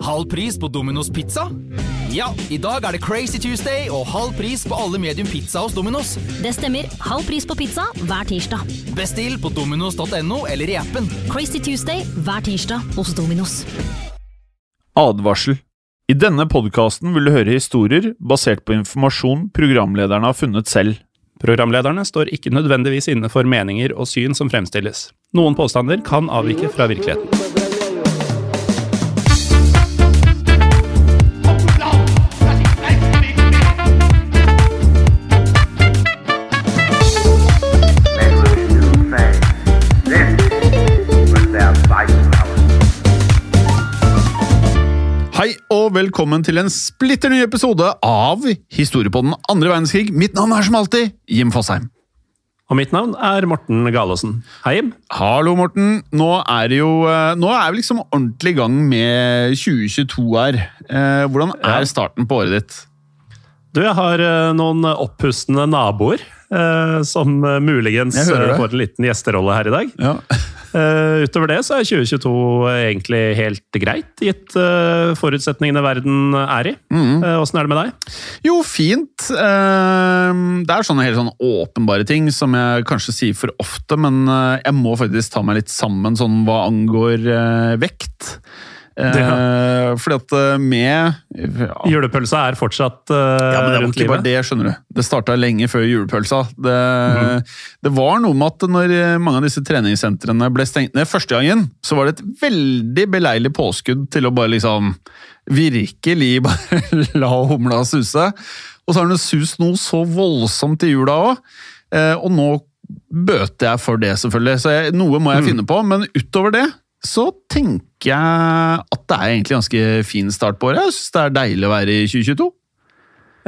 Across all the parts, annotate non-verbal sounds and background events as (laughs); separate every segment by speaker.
Speaker 1: Halv pris på Domino's pizza? Ja, i dag er det Crazy Tuesday og halv pris på alle medium pizza hos Domino's.
Speaker 2: Det stemmer. Halv pris på pizza hver tirsdag.
Speaker 1: Bestill på dominos.no eller i appen.
Speaker 2: Crazy Tuesday hver tirsdag hos Dominos.
Speaker 3: Advarsel. I denne podkasten vil du høre historier basert på informasjon programlederne har funnet selv.
Speaker 4: Programlederne står ikke nødvendigvis inne for meninger og syn som fremstilles. Noen påstander kan avvike fra virkeligheten.
Speaker 3: Velkommen til en splitter ny episode av Historie på den andre verdenskrig. Mitt navn er som alltid Jim Fosheim.
Speaker 4: Og mitt navn er Morten Galaasen. Hei, Jim.
Speaker 3: Hallo, Morten. Nå er jo eh, Nå er vi liksom ordentlig i gang med 2022 her. Eh, hvordan er starten på året ditt?
Speaker 4: Du, jeg har eh, noen opppustende naboer eh, som eh, muligens eh, får en liten gjesterolle her i dag.
Speaker 3: Ja. (laughs)
Speaker 4: Eh, utover det så er 2022 egentlig helt greit, gitt eh, forutsetningene verden er i.
Speaker 3: Mm.
Speaker 4: Eh, er det med deg?
Speaker 3: Jo, fint. Det er sånne helt sånn åpenbare ting som jeg kanskje sier for ofte, men jeg må faktisk ta meg litt sammen sånn hva angår vekt. Eh, Fordi at eh, med ja,
Speaker 4: Julepølsa er fortsatt eh,
Speaker 3: Ja, men det var ikke bare det, skjønner du. Det starta lenge før julepølsa. Det,
Speaker 4: mm.
Speaker 3: det var noe med at når mange av disse treningssentrene ble stengt ned første gangen, så var det et veldig beleilig påskudd til å bare liksom virkelig (laughs) bare la humla suse. Og så har den sust noe så voldsomt i jula òg. Og nå bøter jeg for det, selvfølgelig. Så jeg, noe må jeg
Speaker 4: mm.
Speaker 3: finne på. Men utover det så tenker jeg at det er egentlig ganske fin start på året. Jeg syns det er deilig å være i 2022.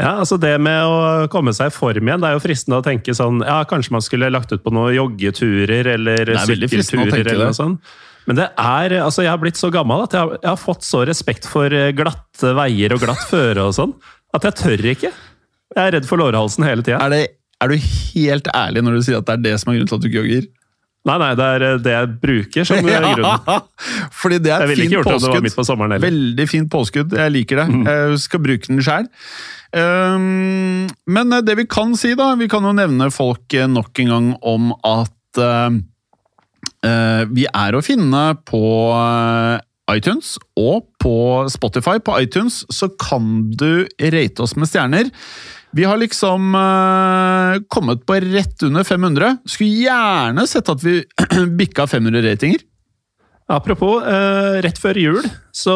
Speaker 4: Ja, altså Det med å komme seg i form igjen, det er jo fristende å tenke sånn Ja, kanskje man skulle lagt ut på noen joggeturer eller
Speaker 3: er
Speaker 4: sykkelturer eller noe sånt. Men det er, altså jeg har blitt så gammel at jeg har, jeg har fått så respekt for eh, glatte veier og glatt føre og sånn, at jeg tør ikke. Jeg er redd for lårhalsen hele tida.
Speaker 3: Er, er du helt ærlig når du sier at det er det som er grunnen til at du ikke jogger?
Speaker 4: Nei, nei, det er eh, det jeg bruker som (laughs) ja, grunn.
Speaker 3: Fordi det er et fint påskudd.
Speaker 4: på sommeren. Mm.
Speaker 3: Veldig fint påskudd. Jeg liker det. Jeg skal bruke den sjøl. men eh, det vi kan si, da Vi kan jo nevne folk eh, nok en gang om at uh, uh, vi er å finne på eh, iTunes og på Spotify. På iTunes så kan du rate oss med stjerner. Vi har liksom uh, kommet på rett under 500. Skulle gjerne sett at vi (clears throat) bikka 500 ratinger.
Speaker 4: Apropos, uh, rett før jul så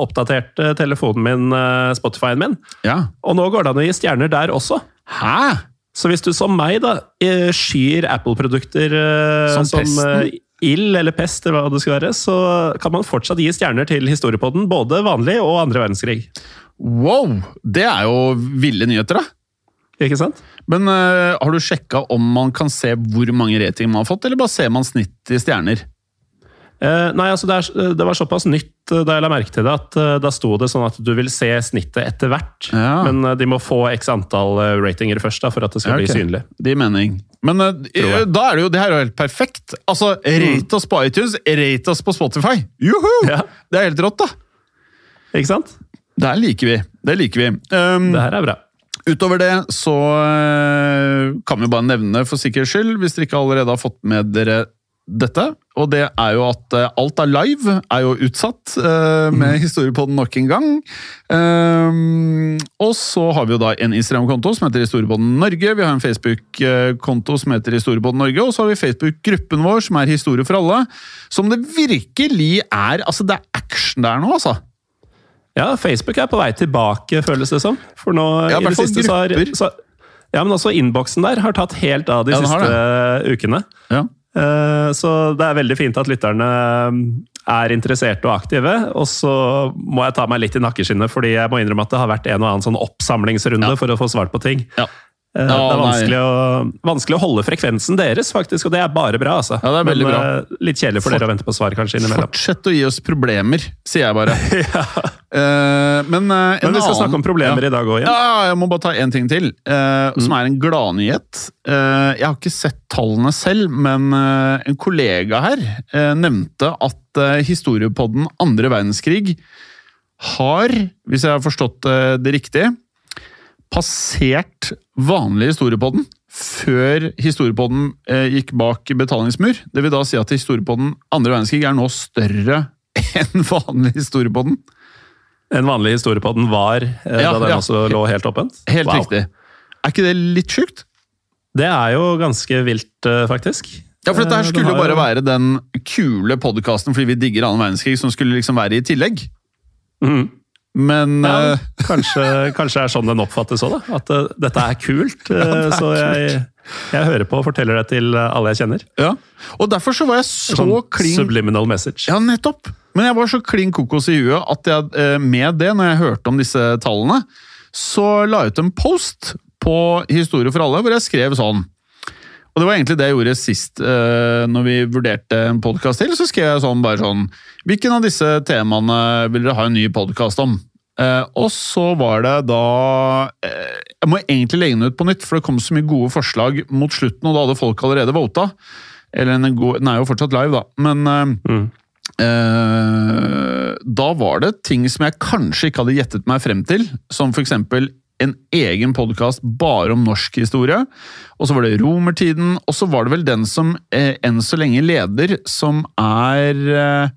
Speaker 4: oppdaterte telefonen min uh, Spotify-en min.
Speaker 3: Ja.
Speaker 4: Og nå går det an å gi stjerner der også.
Speaker 3: Hæ?
Speaker 4: Så hvis du som meg da skyr Apple-produkter
Speaker 3: Som
Speaker 4: som, ild eller pest, eller hva det skal være, så kan man fortsatt gi stjerner til historiepodden, både vanlig og andre verdenskrig.
Speaker 3: Wow! Det er jo ville nyheter, da.
Speaker 4: Ikke sant?
Speaker 3: Men uh, har du sjekka om man kan se hvor mange ratinger man har fått, eller bare ser man snitt i stjerner?
Speaker 4: Eh, nei, altså det, er, det var såpass nytt eh, da jeg la merke til det, at uh, da sto det sånn at du vil se snittet etter hvert.
Speaker 3: Ja.
Speaker 4: Men uh, de må få x antall eh, ratinger først da, for at det skal
Speaker 3: Ja,
Speaker 4: bli synlig.
Speaker 3: Det gir mening. Men eh, da er det jo det her er jo helt perfekt. Altså, Rate oss på iTunes, rate oss på Spotify! Juhu! (laughs)
Speaker 4: Ja.
Speaker 3: Det er helt rått, da.
Speaker 4: Ikke sant?
Speaker 3: Det her liker vi. Det liker vi. Um,
Speaker 4: Det her er bra.
Speaker 3: Utover det så eh, kan vi bare nevne for sikkerhets skyld, hvis dere ikke allerede har fått med dere dette, og det er jo at eh, alt er live, er jo utsatt eh, med Historiepodden nok en gang. Ehm, og så har vi jo da en Instagram-konto som heter Historiepodden Norge. Vi har en Facebook-konto som heter Historiepodden Norge, og så har vi Facebook-gruppen vår som er Historie for alle. Som det virkelig er Altså, det er action der nå, altså.
Speaker 4: Ja, Facebook er på vei tilbake, føles det som. For nå
Speaker 3: Ja, i
Speaker 4: i det siste så har så, Ja, men også innboksen der har tatt helt av de
Speaker 3: Ja,
Speaker 4: siste ukene.
Speaker 3: Ja.
Speaker 4: Eh, Så det er veldig fint at lytterne mm, er interesserte og aktive. Og så må jeg ta meg litt i nakkeskinnet, fordi jeg må innrømme at det har vært en og annen sånn oppsamlingsrunde
Speaker 3: Ja.
Speaker 4: for å få svart på ting.
Speaker 3: Ja.
Speaker 4: Eh, det er vanskelig å, vanskelig å holde frekvensen deres, faktisk, og det er bare bra. altså.
Speaker 3: Ja, det er veldig
Speaker 4: Men,
Speaker 3: bra.
Speaker 4: eh, Litt kjedelig for dere å vente på svar kanskje innimellom.
Speaker 3: Fortsett å gi oss problemer, sier jeg bare. (laughs) Ja. men eh,
Speaker 4: Men vi skal
Speaker 3: annen-
Speaker 4: snakke om problemer
Speaker 3: ja.
Speaker 4: i dag òg.
Speaker 3: Ja, jeg må bare ta en ting til, som er en gladnyhet. Uh, jeg har ikke sett tallene selv, men en kollega her nevnte at historiepodden andre verdenskrig har, hvis jeg har forstått det riktig, passert vanlig historiepodden før historiepodden eh, gikk bak betalingsmur. Det vil da si at historiepodden andre verdenskrig er nå større (laughs) enn vanlig historiepodden.
Speaker 4: En vanlig historiepodden var eh,
Speaker 3: Ja,
Speaker 4: da den
Speaker 3: ja.
Speaker 4: også lå helt åpent.
Speaker 3: Helt
Speaker 4: Wow.
Speaker 3: riktig. Er ikke det litt sjukt?
Speaker 4: Det er jo ganske vilt, eh, faktisk.
Speaker 3: Ja, for dette her
Speaker 4: Eh,
Speaker 3: skulle jo bare være den kule podkasten fordi vi digger annen verdenskrig, som skulle liksom være i tillegg.
Speaker 4: Mhm.
Speaker 3: Men
Speaker 4: Ja,
Speaker 3: uh,
Speaker 4: kanskje, kanskje er sånn den oppfattes òg, da. At uh, dette er kult. (laughs) eh,
Speaker 3: det er
Speaker 4: så jeg, jeg hører på og forteller det til eh, alle jeg kjenner.
Speaker 3: ja. Og derfor så var jeg så
Speaker 4: Sånn
Speaker 3: klin
Speaker 4: subliminal message.
Speaker 3: Ja, nettopp! Men jeg var så klin kokos i huet at jeg eh, med det, når jeg hørte om disse tallene, så la jeg ut en post på Historie for alle, hvor jeg skrev sånn Og det var egentlig det jeg gjorde sist uh, når vi vurderte en podkast til. Så skrev jeg sånn bare sånn Hvilken av disse temaene vil dere ha en ny podkast om? Uh, og så var det da uh, Jeg må egentlig legge den ut på nytt, for det kom så mye gode forslag mot slutten, og da hadde folk allerede vota. Eller den, er jo fortsatt live, da. Men uh,
Speaker 4: Mm.
Speaker 3: Da var det ting som jeg kanskje ikke hadde gjettet meg frem til, som eksempel en egen podkast bare om norsk historie. Og så var det romertiden, og så var det vel den som eh, enn så lenge leder, som er eh,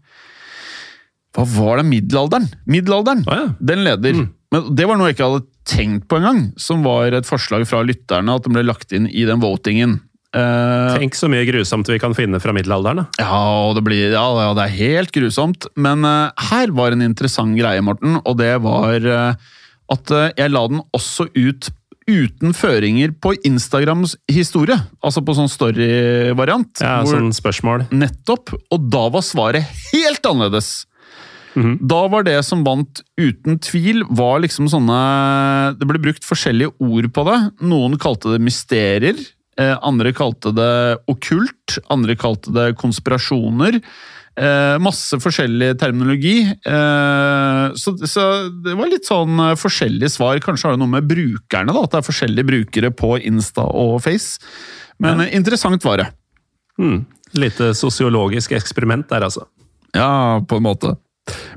Speaker 3: Hva var det? Middelalderen? Middelalderen!
Speaker 4: Ah, ja.
Speaker 3: Den leder.
Speaker 4: Mm.
Speaker 3: Men det var noe jeg ikke hadde tenkt på engang, som var et forslag fra lytterne, at den ble lagt inn i den votingen. Eh,
Speaker 4: Tenk så mye grusomt vi kan finne fra middelalderen. da.
Speaker 3: ja, det, blir, ja, ja, det er helt grusomt. Men eh, her var en interessant greie, Morten, og det var eh, at eh, jeg la den også ut uten føringer på Instagrams historie. Altså på sånn story-variant.
Speaker 4: Ja, sånn spørsmål.
Speaker 3: Nettopp. Og da var svaret helt annerledes.
Speaker 4: Mhm.
Speaker 3: Da var det som vant uten tvil, var liksom sånne Det ble brukt forskjellige ord på det. Noen kalte det mysterier. Eh, andre kalte det okkult. Andre kalte det konspirasjoner. Eh, masse forskjellig terminologi. Eh, så, så det var litt sånn eh, forskjellige svar. Kanskje har det noe med brukerne, da, at det er forskjellige brukere på Insta og Face. Men ja. interessant var det.
Speaker 4: Mm. Lite sosiologisk eksperiment der, altså.
Speaker 3: Ja, på en måte.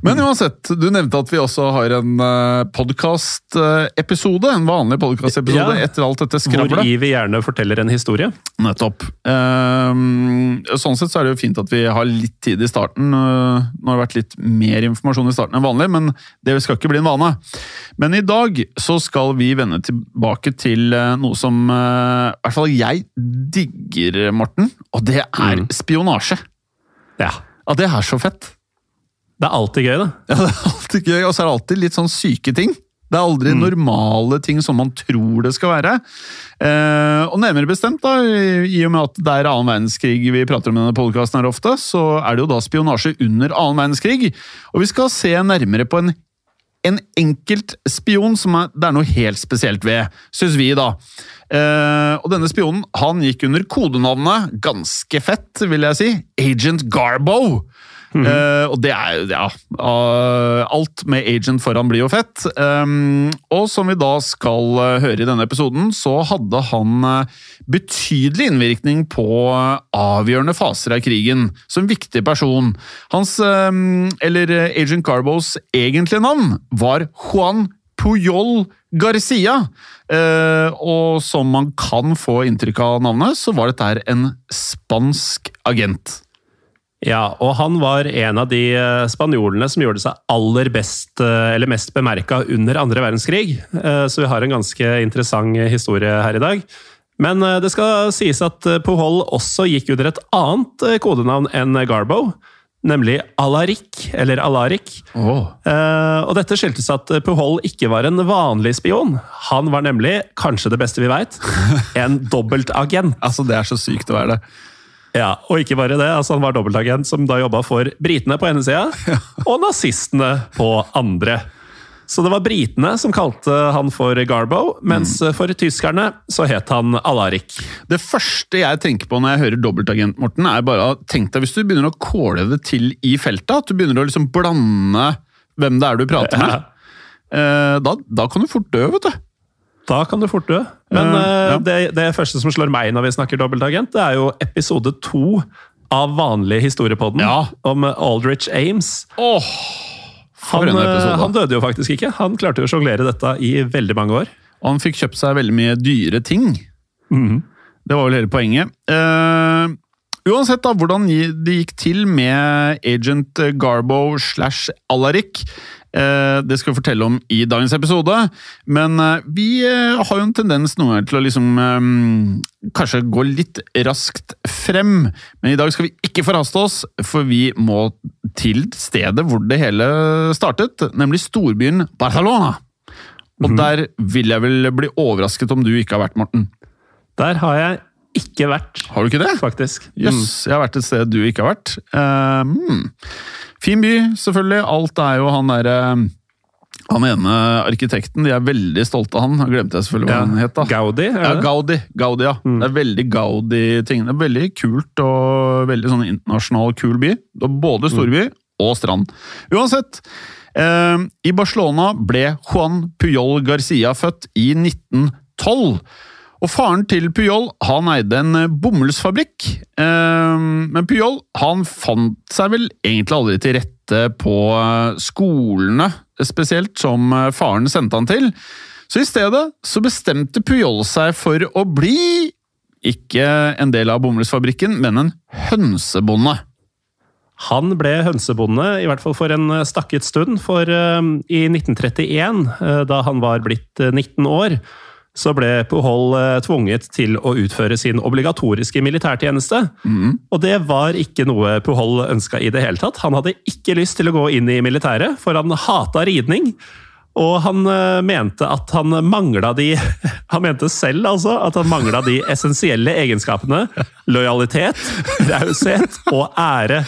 Speaker 3: Men uansett, du nevnte at vi også har en uh, podkastepisode. En vanlig podkastepisode
Speaker 4: Ja.
Speaker 3: etter alt dette skravlet.
Speaker 4: Hvor vi gjerne forteller en historie.
Speaker 3: Nettopp. Ehm, sånn sett så er det jo fint at vi har litt tid i starten. Uh, nå har det vært litt mer informasjon i starten enn vanlig, men det skal ikke bli en vane. Men i dag så skal vi vende tilbake til noe som i hvert fall jeg digger, Morten. Og det er
Speaker 4: Mm.
Speaker 3: spionasje.
Speaker 4: Ja.
Speaker 3: Ja, det er så fett.
Speaker 4: Det er alltid gøy, det. (laughs)
Speaker 3: Ja, det er alltid gøy, og så er det alltid litt sånn syke ting. Det er aldri normale ting som man tror det skal være. Eh, og nærmere bestemt, da, i i og med at det er annen verdenskrig vi prater om i denne podkasten her ofte, så er det jo da spionasje under annen verdenskrig. Og vi skal se nærmere på en, en enkelt spion som er, det er noe helt spesielt ved, syns vi, da. Eh, og denne spionen han gikk under kodenavnet, ganske fett, vil jeg si, Agent Garbo. Eh, og det er jo ja, uh, Alt med agent foran blir jo fett. Um, og som vi da skal uh, høre i denne episoden, så hadde han betydelig innvirkning på avgjørende faser av krigen. Som viktig person. Hans, um, eller Agent Garbos egentlige navn var Juan Puyol Garcia. Eh, og som man kan få inntrykk av navnet, så var dette en spansk agent.
Speaker 4: Ja, og han var en av de eh, spanjolene som gjorde seg aller best, eh, eller mest bemerka under andre verdenskrig. Eh, Så vi har en ganske interessant historie her i dag. Men det skal sies at Pohol også gikk under et annet kodenavn enn Garbo, nemlig Alaric, eller Alaric. Eh, og dette skyldtes at Puhol ikke var en vanlig spion. Han var nemlig, kanskje det beste vi veit, en (laughs) dobbeltagent.
Speaker 3: Altså, det er så sykt å være det.
Speaker 4: Ja, og ikke bare det. altså Han var dobbeltagent som da jobba for britene på ene sida, (laughs) og nazistene på andre. Så det var britene som kalte han for Garbo, mens for tyskerne så het han Alarik.
Speaker 3: Det første jeg tenker på når jeg hører dobbeltagent, Morten, er bare tenk deg hvis du begynner å kåle det til i feltet. At du begynner å liksom blande hvem det er du prater (laughs) med. Eh, Da, da kan du fort dø, vet du.
Speaker 4: Da kan du fort dø. Men
Speaker 3: eh, ja.
Speaker 4: det, det første som slår meg når vi snakker dobbeltagent, det er jo episode to av vanlig historiepodden
Speaker 3: Ja.
Speaker 4: om Aldrich Ames.
Speaker 3: Åh,
Speaker 4: Han, eh, han døde jo faktisk ikke. Han klarte jo å sjonglere dette i veldig mange år.
Speaker 3: Og han fikk kjøpt seg veldig mye dyre ting. Det var vel hele poenget. Uh, uansett da, hvordan det gikk til med agent Garbo slash Alaric, det skal vi fortelle om i dagens episode. Men eh, vi eh, har jo en tendens noen ganger til å liksom eh, kanskje gå litt raskt frem. Men i dag skal vi ikke forhaste oss, for vi må til stedet hvor det hele startet, nemlig storbyen Barcelona. Og der vil jeg vel bli overrasket om du ikke har vært, Morten.
Speaker 4: Der har jeg ikke vært,
Speaker 3: Har du ikke det?
Speaker 4: faktisk.
Speaker 3: Jøss, jeg har vært et sted du ikke har vært. Eh, hmm. Fin by, selvfølgelig. Alt er jo han derre Han ene arkitekten, de er veldig stolte av han. Jeg glemte jeg selvfølgelig hva
Speaker 4: Ja,
Speaker 3: han het. da.
Speaker 4: Gaudi,
Speaker 3: Ja. Gaudi. Gaudi, ja. Det er veldig Gaudi-ting. Det er veldig kult og veldig sånn internasjonal, kul by. Både storby og strand. Uansett, eh, i Barcelona ble Juan Puyol Garcia født i 1912. Og faren til Puyol han eide en eh, bomullsfabrikk. Eh, men Puyol han fant seg vel egentlig aldri til rette på eh, skolene, spesielt som eh, faren sendte han til. Så i stedet så bestemte Puyol seg for å bli ikke en del av bomullsfabrikken, men en hønsebonde.
Speaker 4: Han ble hønsebonde, i hvert fall for en stakket stund. For i 1931, eh, da han var blitt eh, 19 år, så ble Pujol eh, tvunget til å utføre sin obligatoriske militærtjeneste. Og det var ikke noe Puhol ønska i det hele tatt. Han hadde ikke lyst til å gå inn i militæret, for han hata ridning. Og han eh, mente at han mangla de (laughs) Han mente selv altså at han mangla de essensielle egenskapene lojalitet, raushet og ære.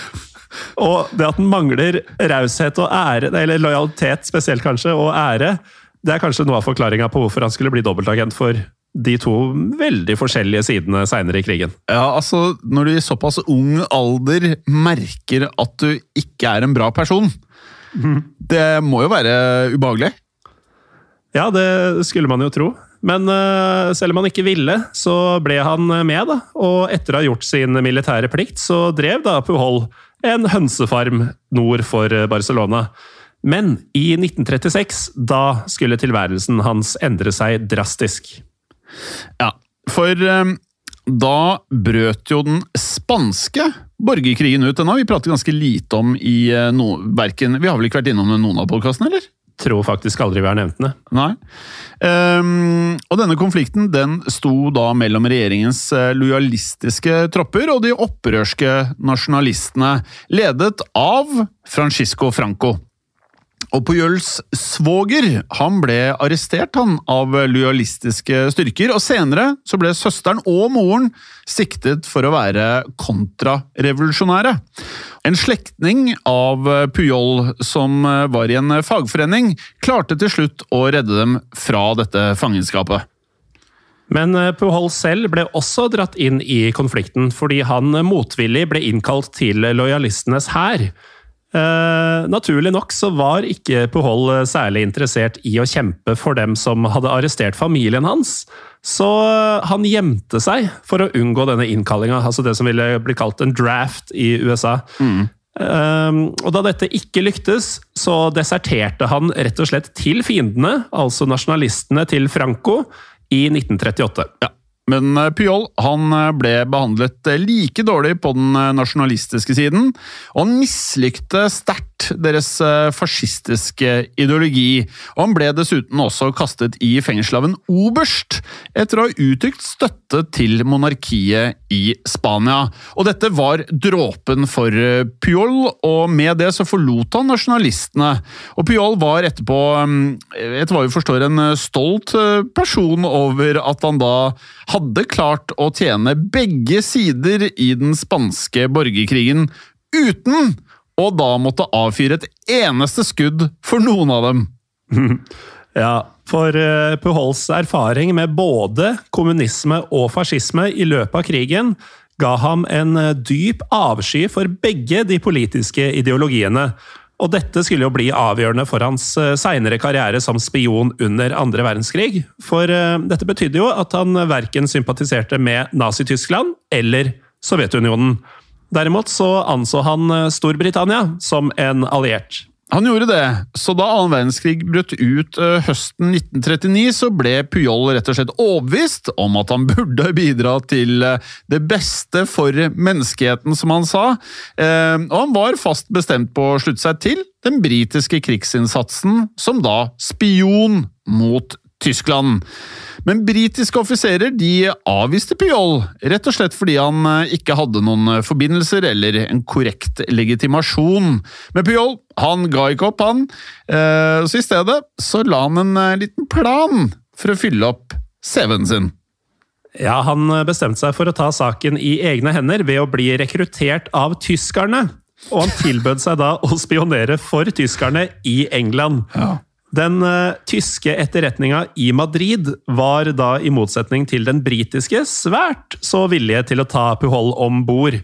Speaker 4: Og det at den mangler raushet og ære, eller lojalitet spesielt kanskje, og ære, det er kanskje noe av forklaringa på hvorfor han skulle bli dobbeltagent for de to veldig forskjellige sidene seinere i krigen.
Speaker 3: Ja, altså, Når du i såpass ung alder merker at du ikke er en bra person Det må jo være ubehagelig.
Speaker 4: Ja, det skulle man jo tro. Men uh, selv om han ikke ville, så ble han med. da. Og etter å ha gjort sin militære plikt, så drev da Puhol en hønsefarm nord for eh, Barcelona. Men i 1936, da skulle tilværelsen hans endre seg drastisk.
Speaker 3: Ja, for eh, da brøt jo den spanske borgerkrigen ut. Den har vi pratet ganske lite om i eh, no, verken Vi har vel ikke vært innom noen av podkastene, eller?
Speaker 4: Tror faktisk aldri vi har nevnt den.
Speaker 3: Nei. Um, og denne konflikten den sto da mellom regjeringens eh, lojalistiske tropper og de opprørske nasjonalistene, ledet av Francisco Franco. Og Pujols svoger han ble arrestert han av lojalistiske styrker, og senere så ble søsteren og moren siktet for å være kontrarevolusjonære. En slektning av Pujol som var i en fagforening, klarte til slutt å redde dem fra dette fangenskapet.
Speaker 4: Men eh, Pujol selv ble også dratt inn i konflikten, fordi han motvillig ble innkalt til lojalistenes hær. Eh, naturlig nok så var ikke Pujol eh, særlig interessert i å kjempe for dem som hadde arrestert familien hans, så eh, han gjemte seg for å unngå denne innkallinga, altså det som ville bli kalt en draft i USA. Ehm, og da dette ikke lyktes, så deserterte han rett og slett til fiendene, altså nasjonalistene til Franco, i 1938.
Speaker 3: Ja. Men Pyol han eh, ble behandlet eh, like dårlig på den eh, nasjonalistiske siden, og han mislykte sterkt deres eh, fascistiske ideologi. Og han ble dessuten også kastet i fengsel av en oberst, etter å ha uttrykt støtte til monarkiet i Spania. Og dette var dråpen for eh, Puyol, og med det så forlot han nasjonalistene. Og Puyol var etterpå, eh, etter hva vi forstår, en eh, stolt person over at han da hadde klart å tjene begge sider i den spanske borgerkrigen, uten å da måtte avfyre et eneste skudd for noen av dem. (laughs)
Speaker 4: Ja, for Puhols erfaring med både kommunisme og fascisme i løpet av krigen ga ham en eh, dyp avsky for begge de politiske ideologiene. Og dette skulle jo bli avgjørende for hans uh, seinere karriere som spion under andre verdenskrig. For dette betydde jo at han verken sympatiserte med Nazi-Tyskland eller Sovjetunionen. Derimot så anså han uh, Storbritannia som en alliert.
Speaker 3: Han gjorde det, så da annen verdenskrig brøt ut eh, høsten 1939, så ble Puyol rett og slett overbevist om at han (laughs) burde bidra til eh, det beste for menneskeheten, som han sa. Eh, Og han var fast bestemt på å slutte seg til den britiske krigsinnsatsen som da spion mot Tyskland. Men britiske offiserer de avviste Pyol, rett og slett fordi han eh, ikke hadde noen eh, forbindelser eller en korrekt legitimasjon. Men Pyol han ga ikke opp, han. Eh, Så i stedet så la han en liten plan for å fylle opp CV-en sin.
Speaker 4: Ja, Han bestemte seg for å ta saken i egne hender ved å bli rekruttert av tyskerne. Og han tilbød seg da å spionere for tyskerne i England. Den uh, tyske etterretninga i Madrid var da, i motsetning til den britiske, svært så villige til å ta Puhol om bord.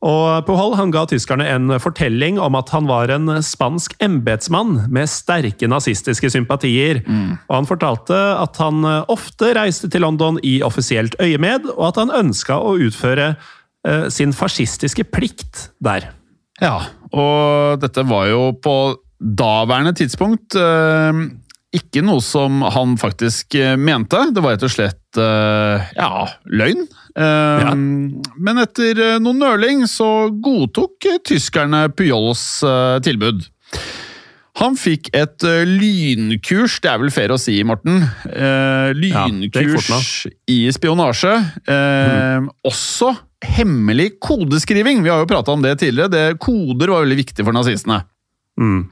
Speaker 4: Og Puhol han ga tyskerne en fortelling om at han var en spansk embetsmann med sterke nazistiske sympatier. Og han fortalte at han eh, ofte reiste til London i offisielt øyemed, og at han ønska å utføre uh, sin fascistiske plikt der.
Speaker 3: Ja, og dette var jo på daværende tidspunkt eh, ikke noe som han faktisk eh, mente. Det var rett og slett eh, ja, løgn.
Speaker 4: Ja.
Speaker 3: Men etter noe nøling så godtok tyskerne Pujols tilbud. Han fikk et lynkurs, det er vel fair å si, Morten. lynkurs ja, i spionasje. Mm. Også hemmelig kodeskriving. Vi har jo prata om det tidligere. Det, koder var veldig viktig for nazistene.
Speaker 4: Mm.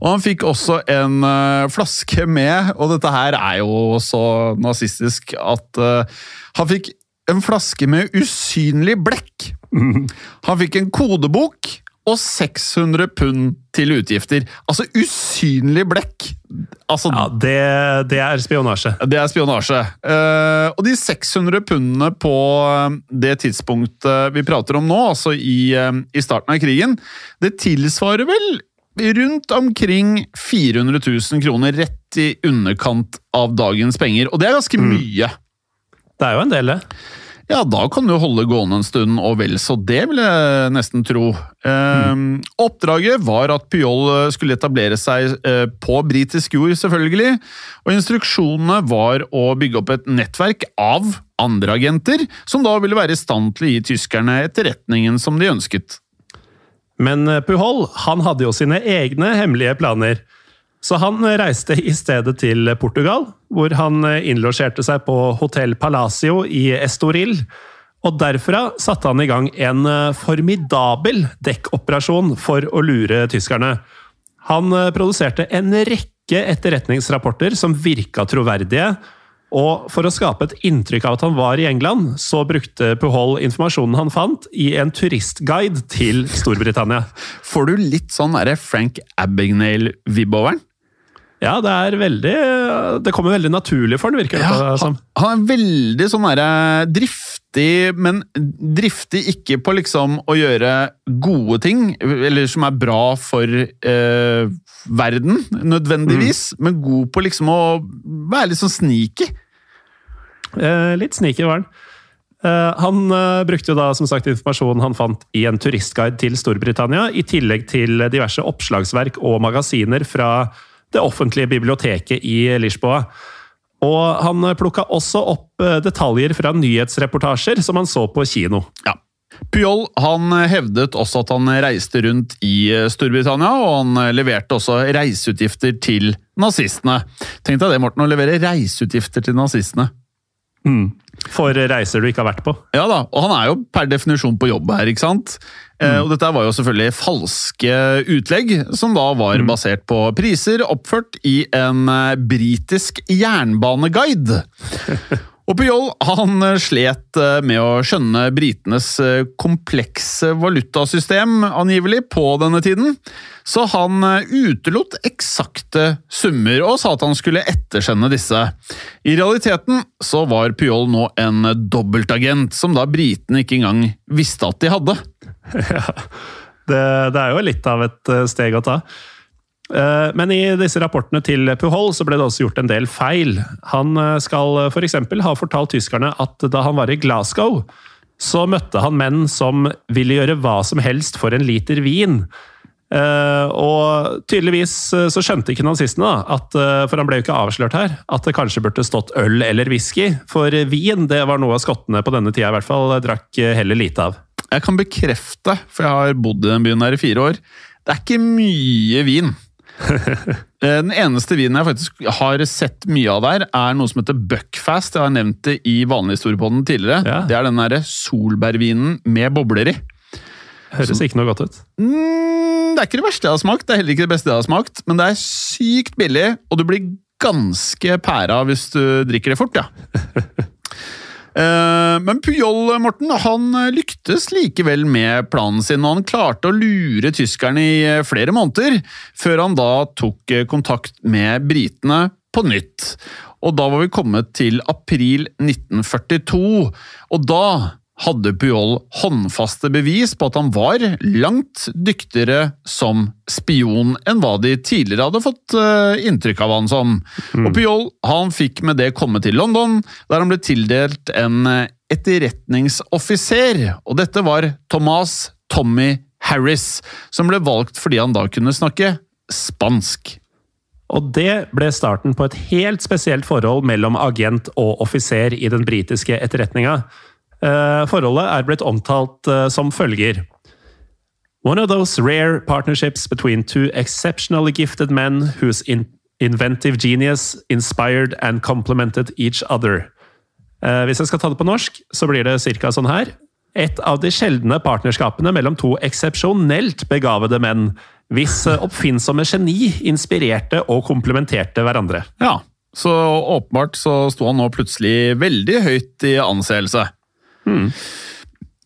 Speaker 3: Og han fikk også en uh, flaske med, og dette her er jo så nazistisk at uh, han fikk en flaske med usynlig blekk. (laughs) Han fikk en kodebok og 600 pund til utgifter. Altså usynlig blekk. Altså,
Speaker 4: Ja, det, det er spionasje.
Speaker 3: det er spionasje. Uh, og de 600 pundene på det tidspunktet vi prater om nå, altså i, uh, i starten av krigen, det tilsvarer vel rundt omkring 400 000 kroner rett i underkant av dagens penger. Og det er ganske mye.
Speaker 4: Det er jo en del, det.
Speaker 3: Ja, da kan du holde gående en stund, og vel så det, vil jeg nesten tro. Eh, Oppdraget var at Puyol eh, skulle etablere seg eh, på britisk jord, selvfølgelig. Og instruksjonene var å bygge opp et nettverk av andre agenter, som da ville være i stand til å gi tyskerne etterretningen som de ønsket.
Speaker 4: Men Puhol Pujol han hadde jo sine egne hemmelige planer. Så han eh, reiste i stedet til Portugal, hvor han eh, innlosjerte seg på Hotell Palacio i Estoril. Og derfra satte han i gang en eh, formidabel dekkoperasjon for å lure tyskerne. Han eh, produserte en rekke etterretningsrapporter som virka troverdige. Og for å skape et inntrykk av at han var i England, så brukte Puhol informasjonen han fant, i en turistguide til Storbritannia.
Speaker 3: Får du litt sånn Frank Abagnale-vibb over den?
Speaker 4: Ja, det er veldig Det kommer veldig naturlig for han, virker det
Speaker 3: Ja,
Speaker 4: som.
Speaker 3: han, han er veldig sånn derre driftig, men driftig ikke på liksom å gjøre gode ting, eller som er bra for eh, verden, nødvendigvis, men god på liksom å være litt sånn sneaky.
Speaker 4: Eh, litt sneaky var han. Eh, Han eh, brukte jo da som sagt informasjonen han fant i en turistguide til Storbritannia, i tillegg til diverse oppslagsverk og magasiner fra det offentlige biblioteket i Lisboa. Og han plukka også opp eh, detaljer fra nyhetsreportasjer som han så på kino.
Speaker 3: Ja. Puyol han hevdet også at han reiste rundt i Storbritannia, og han leverte også reiseutgifter til nazistene. Tenk deg det, Morten, å levere reiseutgifter til nazistene.
Speaker 4: For reiser du ikke har vært på.
Speaker 3: Ja da, og han er jo per definisjon på jobb her, ikke sant? Eh, og dette var jo selvfølgelig falske utlegg, som da var basert på priser oppført i en eh, britisk jernbaneguide. (laughs) Og Puyol han eh, slet eh, med å skjønne britenes eh, komplekse valutasystem, angivelig, på denne tiden. Så han utelot eksakte summer og sa at han skulle ettersende disse. I realiteten så var Puyol nå en dobbeltagent, som da britene ikke engang visste at de hadde. (laughs)
Speaker 4: Det, det er jo litt av et steg å ta. Eh, Men i disse rapportene til Puhol så ble det også gjort en del feil. Han eh, skal f.eks. ha fortalt tyskerne at da han var i Glasgow, så møtte han menn som ville gjøre hva som helst for en liter vin. Eh, og tydeligvis eh, så skjønte ikke nazistene, at, eh, for han ble jo ikke avslørt her, at det kanskje burde stått øl eller whisky. For vin det var noe skottene på denne tida i hvert fall drakk eh, heller lite av.
Speaker 3: Jeg kan bekrefte, for jeg har bodd i den byen her i fire år, det er ikke mye vin. (laughs) Eh, Den eneste vinen jeg faktisk har sett mye av der, er noe som heter Buckfast. Jeg har nevnt det i vanlig historiepodden tidligere.
Speaker 4: Ja.
Speaker 3: Det er den derre solbærvinen med bobler i.
Speaker 4: Høres ikke noe godt ut.
Speaker 3: Mm, det er ikke det verste jeg har smakt, det er heller ikke det beste jeg har smakt, men det er sykt billig, og du blir ganske pæra hvis du drikker det fort, ja. (laughs) Eh, Men Pujol Morten, han lyktes likevel med planen sin, og han klarte å lure tyskerne i eh, flere måneder, før han da tok eh, kontakt med britene på nytt. Og da var vi kommet til april 1942, og da hadde Puyol håndfaste bevis på at han var langt dyktigere som spion enn hva de tidligere hadde fått eh, inntrykk av han som. Og Puyol han fikk med det komme til London, der han ble tildelt en eh, etterretningsoffiser. Og dette var Thomas Tommy Harris, som ble valgt fordi han da kunne snakke spansk.
Speaker 4: Og det ble starten på et helt spesielt forhold mellom agent og offiser i den britiske etterretninga. Eh, Forholdet er blitt omtalt eh, som følger. One of those rare partnerships between two exceptionally gifted men whose in inventive genius inspired and complemented each other. Eh, Hvis jeg skal ta det på norsk, så blir det ca. sånn her. Et av de sjeldne partnerskapene mellom to eksepsjonelt begavede menn, hvis oppfinnsomme geni inspirerte og komplementerte hverandre.
Speaker 3: Ja, så åpenbart så sto han nå plutselig veldig høyt i anseelse.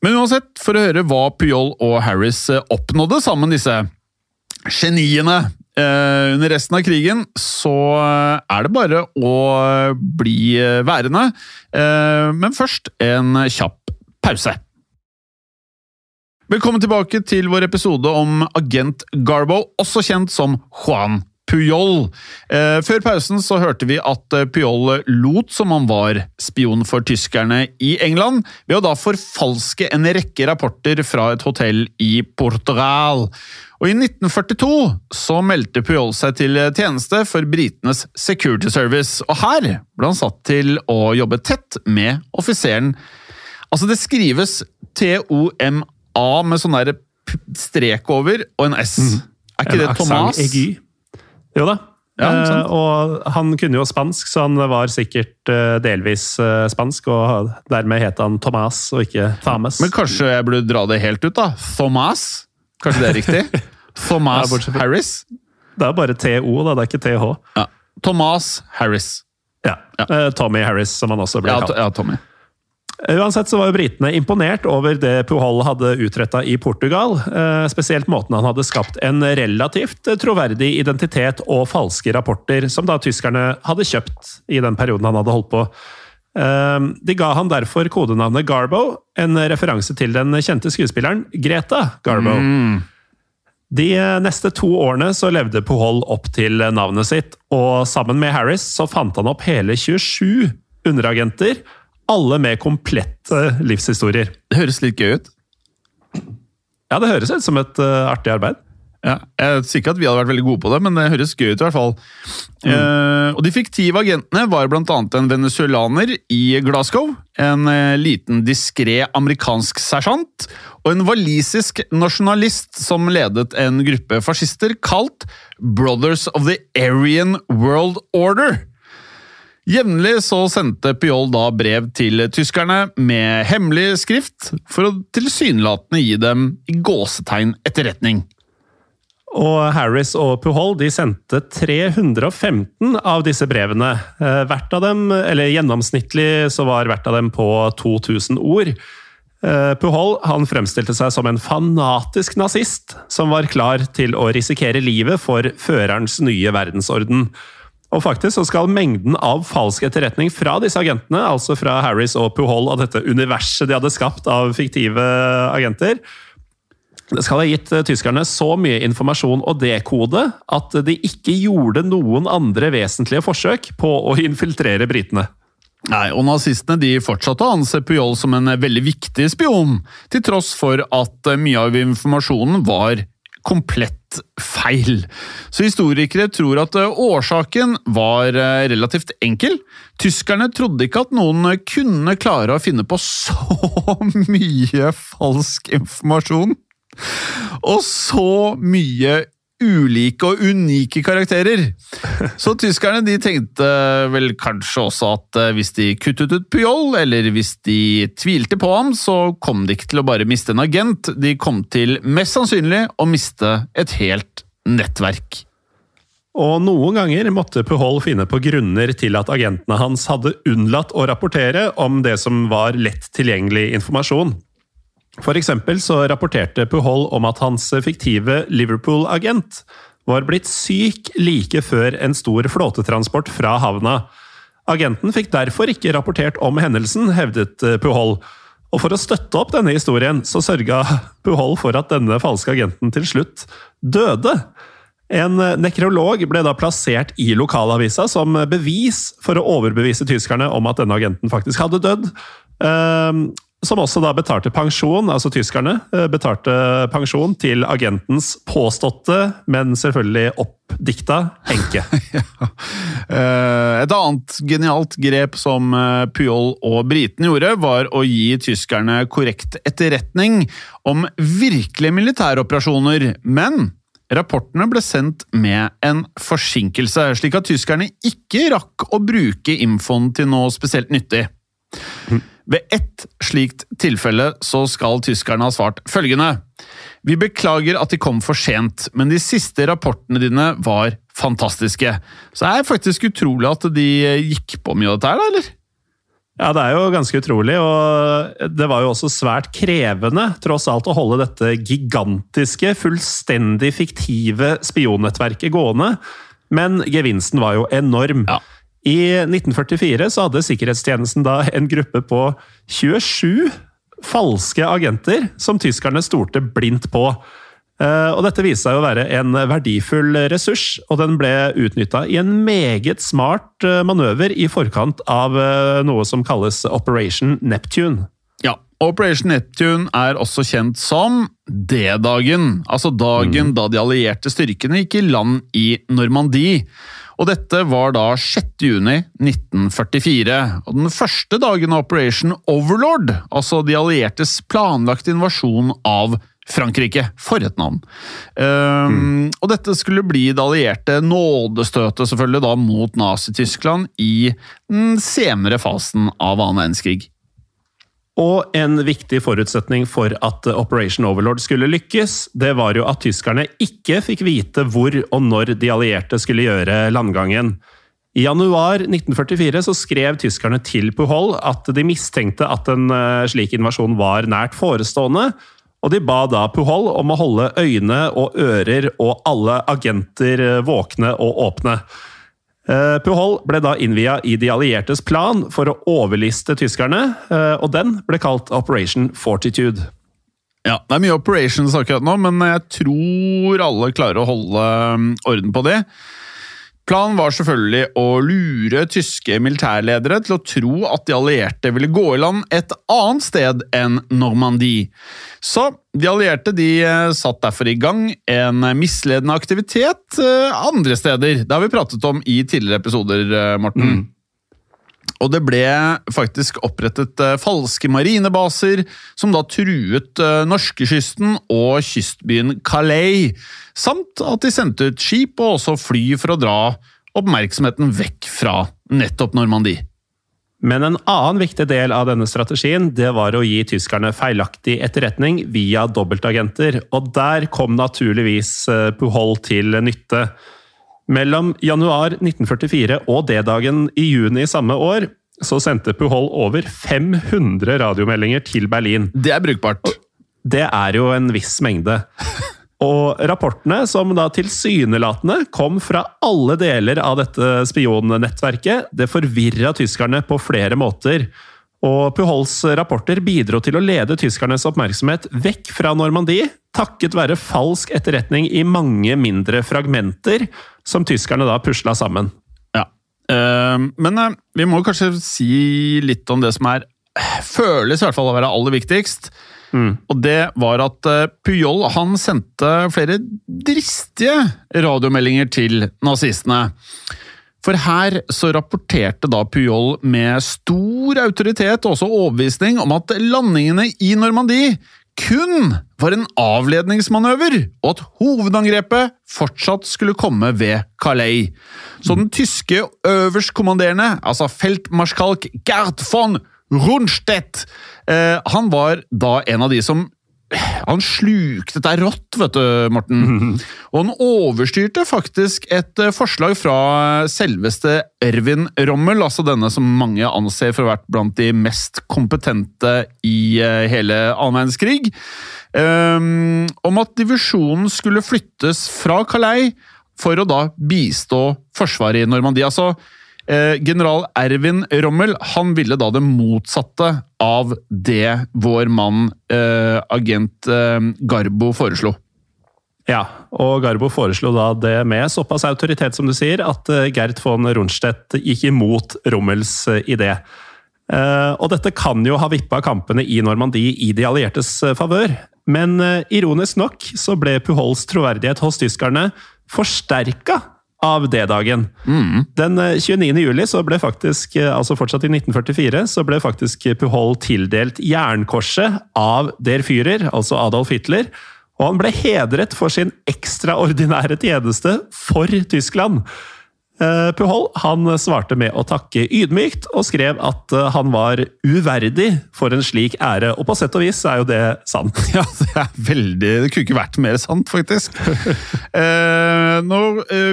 Speaker 3: Men uansett, for å høre hva Puyol og Harris eh, oppnådde sammen, disse geniene eh, under resten av krigen, så eh, er det bare å bli eh, værende. Eh, men først en kjapp pause. Velkommen tilbake til vår episode om agent Garbo, også kjent som Juan Puyol. Eh, før pausen så hørte vi at eh, Puyol lot som han var spion for tyskerne i England, ved å da forfalske en rekke rapporter fra et hotell i Portugal. Og I 1942 så meldte Puyol seg til tjeneste for britenes Security Service, og her ble han satt til å jobbe tett med offiseren. Altså, det skrives T-O-M-A med sånn der strek over og en S. Er ikke
Speaker 4: En
Speaker 3: det Thomas?
Speaker 4: aigu. Jo da.
Speaker 3: Ja, sånn.
Speaker 4: Eh, og han kunne jo spansk, så han var sikkert eh, delvis eh, spansk, og dermed het han Thomas og ikke Thames.
Speaker 3: Men kanskje jeg burde dra det helt ut, da? Thomas? Kanskje det er riktig? (laughs) Thomas
Speaker 4: Ja,
Speaker 3: Harris?
Speaker 4: Det er bare TO, da, det er ikke TH.
Speaker 3: Ja. Thomas Harris.
Speaker 4: Ja. Eh, Tommy Harris, som han også ble
Speaker 3: Ja,
Speaker 4: kalt.
Speaker 3: ja Tommy.
Speaker 4: Uansett så var jo britene imponert over det Puhol hadde utretta i Portugal. eh, Spesielt måten han hadde skapt en relativt troverdig identitet og falske rapporter, som da tyskerne hadde kjøpt i den perioden han hadde holdt på. Eh, De ga han derfor kodenavnet Garbo, en referanse til den kjente skuespilleren Greta Garbo. De neste to årene så levde Puhol opp til navnet sitt, og sammen med Harris så fant han opp hele 27 underagenter, Alle med komplette livshistorier.
Speaker 3: Det høres litt gøy ut.
Speaker 4: Ja, det høres ut som et uh, artig arbeid.
Speaker 3: Ja, jeg sier ikke at vi hadde vært veldig gode på det, men det høres gøy ut i hvert fall. Eh, og De fiktive agentene var bl.a. en venezuelaner i Glasgow, en eh, liten diskré amerikansk sersjant og en walisisk nasjonalist som ledet en gruppe fascister kalt Brothers of the Aryan World Order. Jevnlig så sendte Pyol da brev til tyskerne med hemmelig skrift for å tilsynelatende gi dem i gåsetegn etterretning.
Speaker 4: Og Harris og Puhol de sendte 315 av disse brevene. Eh, Hvert av dem, eller Gjennomsnittlig så var hvert av dem på 2000 ord. Eh, Puhol han fremstilte seg som en fanatisk nazist som var klar til å risikere livet for førerens nye verdensorden. Og faktisk så skal mengden av falsk etterretning fra disse agentene, altså fra Harris og Puhol og dette universet de hadde skapt av fiktive agenter, det skal ha gitt eh, tyskerne så mye informasjon og dekode at de ikke gjorde noen andre vesentlige forsøk på å infiltrere britene.
Speaker 3: Nei, og Nazistene de fortsatte å anse Pujol som en veldig viktig spion, til tross for at mye av informasjonen var komplett feil. Så historikere tror at årsaken var eh, relativt enkel. Tyskerne trodde ikke at noen kunne klare å finne på så (laughs) mye falsk informasjon. Og så mye ulike og unike karakterer. (laughs) Så tyskerne de tenkte vel kanskje også at eh, hvis de kuttet ut Pujol, eller hvis de tvilte på ham, så kom de ikke til å bare miste en agent, de kom til mest sannsynlig å miste et helt nettverk.
Speaker 4: Og noen ganger måtte Puhol finne på grunner til at agentene hans hadde unnlatt å rapportere om det som var lett tilgjengelig informasjon. For eksempel så rapporterte Puhol om at hans fiktive Liverpool-agent var blitt syk like før en stor flåtetransport fra havna. Agenten fikk derfor ikke rapportert om hendelsen, hevdet Puhol. Og for å støtte opp denne historien, så sørga Puhol for at denne falske agenten til slutt døde. En nekrolog ble da plassert i lokalavisa som bevis for å overbevise tyskerne om at denne agenten faktisk hadde dødd. Som også da betalte pensjon, altså tyskerne, eh, betalte pensjon til agentens påståtte, men selvfølgelig oppdikta enke. (laughs)
Speaker 3: ja. Eh, et annet genialt grep som Puyol og britene gjorde, var å gi tyskerne korrekt etterretning om virkelige militæroperasjoner, men Rapportene ble sendt med en forsinkelse, slik at tyskerne ikke rakk å bruke infoen til noe spesielt nyttig. Ved ett slikt tilfelle så skal tyskerne ha svart følgende Vi beklager at de kom for sent, men de siste rapportene dine var fantastiske. Så det er faktisk utrolig at de gikk på mye av dette her, da, eller?
Speaker 4: Ja, det er jo ganske utrolig, og det var jo også svært krevende, tross alt, å holde dette gigantiske, fullstendig fiktive spionnettverket gående. Men gevinsten var jo enorm. Ja. I 1944 så hadde sikkerhetstjenesten da en gruppe på 27 falske agenter som tyskerne stolte blindt på. Eh, og dette viste seg å være en verdifull ressurs, og den ble utnytta i en meget smart eh, manøver i forkant av eh, noe som kalles Operation Neptune.
Speaker 3: Operation Neptune er også kjent som D-dagen, altså dagen mm. da de allierte styrkene gikk i land i Normandie. Og dette var da 6. juni 1944. Og den første dagen av Operation Overlord, altså de alliertes planlagte invasjon av Frankrike. For et navn! Um, mm. Og dette skulle bli det allierte nådestøtet selvfølgelig da mot Nazi-Tyskland i den senere fasen av annen verdenskrig.
Speaker 4: Og en viktig forutsetning for at Operation Overlord skulle lykkes, det var jo at tyskerne ikke fikk vite hvor og når de allierte skulle gjøre landgangen. I januar 1944 så skrev tyskerne til Puhol at de mistenkte at en eh, slik invasjon var nært forestående, og de ba da Puhol om å holde øyne og ører og alle agenter eh, våkne og åpne. Eh, Puhol ble da innvia i de alliertes plan for å overliste tyskerne, eh, og den ble kalt Operation Fortitude.
Speaker 3: Ja, Det er mye operations akkurat nå, men jeg tror alle klarer å holde um, orden på det. Planen var selvfølgelig å lure tyske militærledere til å tro at de allierte ville gå i land et annet sted enn Normandie. Så de allierte de eh, satt derfor i gang en misledende aktivitet eh, andre steder. Det har vi pratet om i tidligere episoder, Morten. Morten. Og det ble faktisk opprettet eh, falske marinebaser, som da truet eh, norskekysten og kystbyen Calais, samt at de sendte ut skip og også fly for å dra oppmerksomheten vekk fra nettopp Normandie.
Speaker 4: Men en annen viktig del av denne strategien det var å gi tyskerne feilaktig etterretning via dobbeltagenter, og der kom naturligvis eh, Puhol til nytte. Mellom januar 1944 og D-dagen i juni samme år så sendte Puhol over 500 radiomeldinger til Berlin.
Speaker 3: Det er brukbart.
Speaker 4: Det er jo en viss mengde. (laughs) Og rapportene, som da tilsynelatende kom fra alle deler av dette spionnettverket, det forvirra tyskerne på flere måter. Og Puhols rapporter bidro til å lede tyskernes oppmerksomhet vekk fra Normandie, takket være falsk etterretning i mange mindre fragmenter, som tyskerne da pusla sammen.
Speaker 3: Ja. Eh, men eh, vi må kanskje si litt om det som er føles i hvert fall å være aller viktigst. Og det var at eh, Pujol han sendte flere dristige radiomeldinger til nazistene. For her så rapporterte da Puyol med stor autoritet og også overbevisning om at landingene i Normandie kun var en avledningsmanøver, og at hovedangrepet fortsatt skulle komme ved Calais. Så den tyske øverstkommanderende, altså feltmarskalk Gerd von Rundstedt, eh, han var da en av de som han slukte dette rått, vet du, Morten. (laughs) Og han overstyrte faktisk et eh, forslag fra selveste Ervin Rommel, altså denne som mange anser for å ha vært blant de mest kompetente i eh, hele annen verdenskrig, um, om at divisjonen skulle flyttes fra Calais for å da bistå forsvaret i Normandie. Altså, eh, general Ervin Rommel han ville da det motsatte av det vår mann, eh, agent eh, Garbo, foreslo.
Speaker 4: Ja, og Garbo foreslo da det med såpass autoritet som du sier, at eh, Gert von Rundstedt gikk imot Rommels eh, idé. Eh, Og dette kan jo ha vippa kampene i Normandie i de alliertes eh, favør. Men eh, ironisk nok så ble Puhols troverdighet hos tyskerne forsterka av D-dagen. Den eh, 29. juli, så ble faktisk, eh, altså fortsatt i 1944, så ble faktisk Puhol tildelt Jernkorset av Der Führer, altså Adolf Hitler. Og han ble hedret for sin ekstraordinære tjeneste for Tyskland. Eh, Puhol han svarte med å takke ydmykt, og skrev at eh, han var uverdig for en slik ære. Og på sett og vis er jo det sant. (laughs)
Speaker 3: Ja, det er veldig Det kunne ikke vært mer sant, faktisk. (laughs) eh, nå,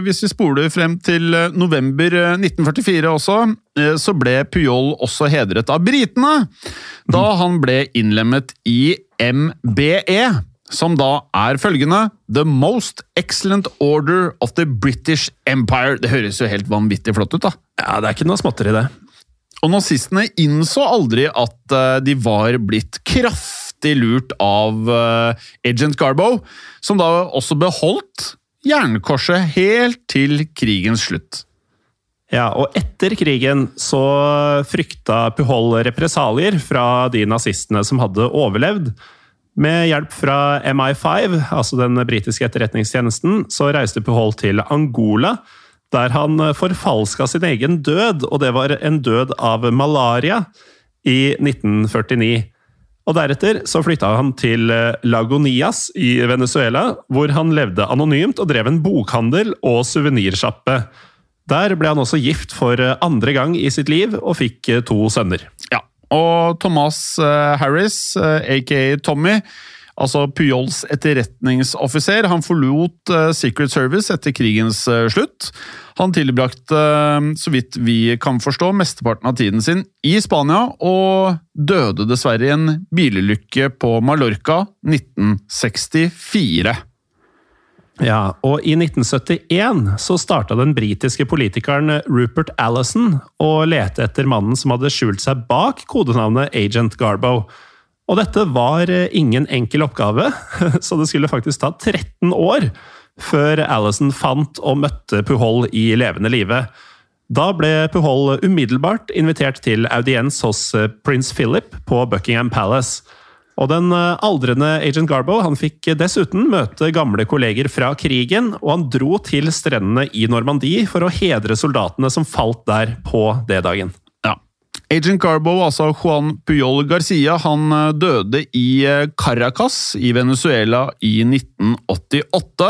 Speaker 3: hvis vi spoler frem til november eh, 1944 også, så ble Pujol også hedret av britene. Da han ble innlemmet i MBE. Som da er følgende The Most Excellent Order of the British Empire. Det høres jo helt vanvittig flott ut, da.
Speaker 4: Ja, Det er ikke noe småtteri, det.
Speaker 3: Og nazistene innså aldri at eh, de var blitt kraftig lurt av eh, Agent Garbo, som da også beholdt jernkorset helt til krigens slutt.
Speaker 4: Ja, og etter krigen så frykta Puhol represalier fra de nazistene som hadde overlevd. Med hjelp fra MI5, altså den britiske etterretningstjenesten, så reiste Puhol til Angola, der han forfalska sin egen død, og det var en død av malaria, i 1949. Og Deretter så flytta han til Lagonias i Venezuela, hvor han levde anonymt og drev en bokhandel og suvenirsjappe. Der ble han også gift for andre gang i sitt liv, og fikk to sønner.
Speaker 3: Ja, og Thomas eh, Harris, eh, aka Tommy, altså Pujols etterretningsoffiser, han forlot eh, Secret Service etter krigens eh, slutt. Han tilbrakte, eh, så vidt vi kan forstå, mesteparten av tiden sin i Spania, og døde dessverre i en bilulykke på Mallorca 1964.
Speaker 4: Ja, og i 1971 så starta den britiske politikeren Rupert Allison å lete etter mannen som hadde skjult seg bak kodenavnet Agent Garbo. Og dette var ingen enkel oppgave, (laughs) så det skulle faktisk ta 13 år før Allison fant og møtte Puhol i levende live. Da ble Puhol umiddelbart invitert til audiens hos eh, prins Philip på Buckingham Palace. Og den eh, aldrende agent Garbo han fikk dessuten møte gamle kolleger fra krigen, og han dro til strendene i Normandie for å hedre soldatene som falt der på D-dagen.
Speaker 3: Ja. Agent Garbo, altså Juan Puyol Garcia, han eh, døde i eh, Caracas i Venezuela i 1988,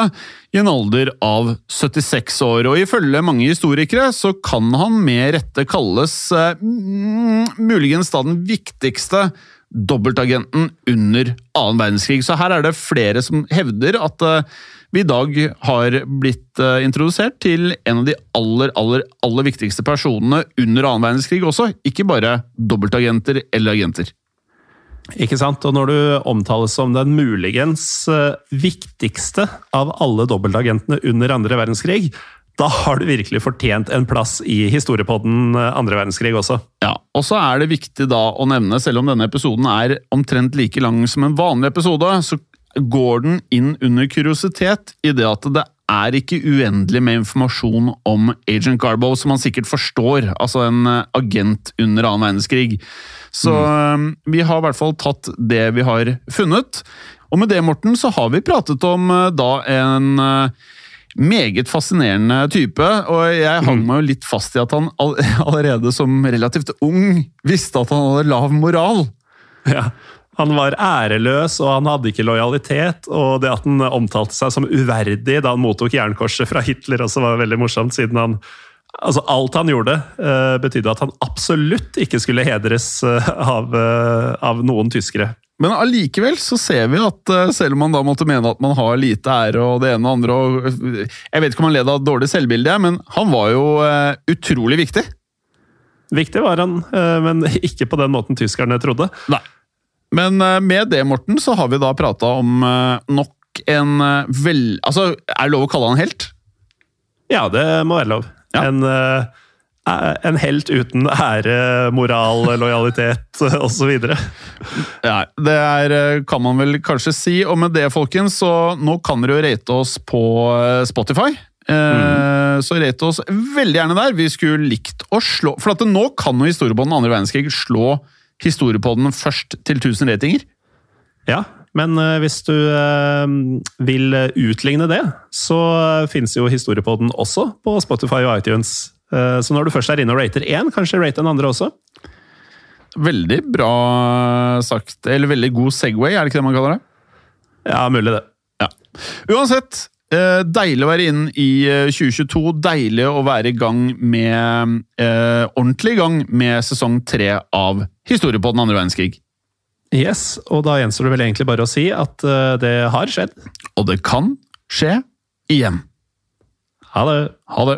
Speaker 3: i en alder av 76 år. Og ifølge mange historikere så kan han med rette kalles eh, mm, muligens da den viktigste dobbeltagenten under annen verdenskrig. Så her er det flere som hevder at eh, vi i dag har blitt eh, introdusert til en av de aller, aller, aller viktigste personene under annen verdenskrig også, ikke bare dobbeltagenter eller agenter.
Speaker 4: Ikke sant? Og når du omtales som den muligens eh, viktigste av alle dobbeltagentene under andre verdenskrig, da har du virkelig fortjent en plass i historiepodden eh, andre verdenskrig også.
Speaker 3: Ja, og så er det viktig da å nevne, selv om denne episoden er omtrent like lang som en vanlig episode, så går den inn under kuriositet i det at det er ikke uendelig med informasjon om Agent Garbo, som man sikkert forstår, altså en eh, agent under annen verdenskrig. Så mm. vi har i hvert fall tatt det vi har funnet. Og med det, Morten, så har vi pratet om eh, da en eh, meget fascinerende type, og jeg hang meg jo litt fast i at han all (laughs) allerede som relativt ung visste at han hadde lav moral.
Speaker 4: Ja. Han var æreløs, og han hadde ikke lojalitet. Og det at han omtalte seg som uverdig da han mottok jernkorset fra Hitler, også var veldig morsomt, siden han Altså, alt han gjorde, uh, betydde at han absolutt ikke skulle hedres uh, av, uh, av noen tyskere.
Speaker 3: Men allikevel så ser vi at eh, selv om man da måtte mene at man har lite ære og det ene og andre og eh, Jeg vet ikke om han led av dårlig selvbilde, men han var jo eh, utrolig viktig.
Speaker 4: Viktig var han, men (laughs) ikke på den måten tyskerne trodde.
Speaker 3: Nei. Men med det, Morten, så har vi da prata om nok en vel... Altså, er det lov å kalle han helt?
Speaker 4: Ja, det må være lov.
Speaker 3: Ja.
Speaker 4: En, eh, en helt uten ære, moral, lojalitet osv.
Speaker 3: Ja, det er, eh, kan man vel kanskje si. Og med det, folkens, så nå kan dere jo rate oss på eh, Spotify. Mm. Så rate oss veldig gjerne der. Vi skulle likt å slå For at nå kan jo historiepodden andre verdenskrig slå historiepodden først til 1000 ratinger.
Speaker 4: Ja, men eh, hvis du eh, vil utligne det, så fins jo Historiepodden også på Spotify og iTunes. Eh, Så når du først er inne og rater én, kanskje rate den andre også.
Speaker 3: Veldig bra sagt. Eller veldig god Segway, er det ikke det man kaller det?
Speaker 4: Ja, mulig det.
Speaker 3: Ja. Uansett, eh, deilig å være inn i eh, 2022. Deilig å være i gang med eh, Ordentlig i gang med sesong tre av Historie på den andre verdenskrig.
Speaker 4: Yes, og da gjenstår det vel egentlig bare å si at eh, det har skjedd.
Speaker 3: Og det kan skje igjen.
Speaker 4: Ha det!
Speaker 3: Ha det.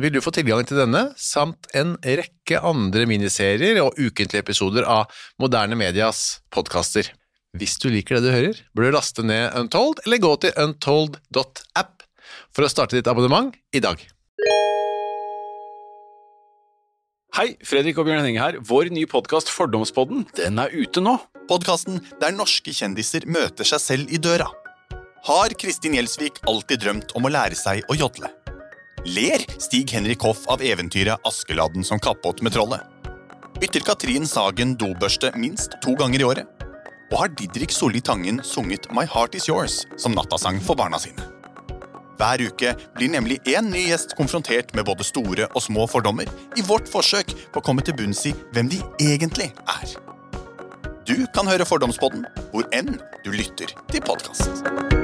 Speaker 5: vil du få tilgang til denne, samt en rekke andre miniserier og ukentlige episoder av Moderne Medias podkaster. Hvis du liker det du hører, bør du laste ned Untold, eller gå til untold.app for å starte ditt abonnement i dag.
Speaker 3: Hei, Fredrik og Bjørn Henning her. Vår nye podkast Fordomspodden den er ute nå.
Speaker 6: Podkasten der norske kjendiser møter seg selv i døra. Har Kristin Gjelsvik alltid drømt om å lære seg å jodle? Ler Stig Henrik Hoff av eventyret Askeladden som kappåt med trollet? Bytter Katrin Sagen dobørste minst to ganger i året? Og har Didrik Solli Tangen sunget My Heart Is Yours som nattasang for barna sine? Hver uke blir nemlig én ny gjest konfrontert med både store og små fordommer i vårt forsøk på å komme til bunns i hvem de egentlig er. Du kan høre Fordomspodden hvor enn du lytter til podkast.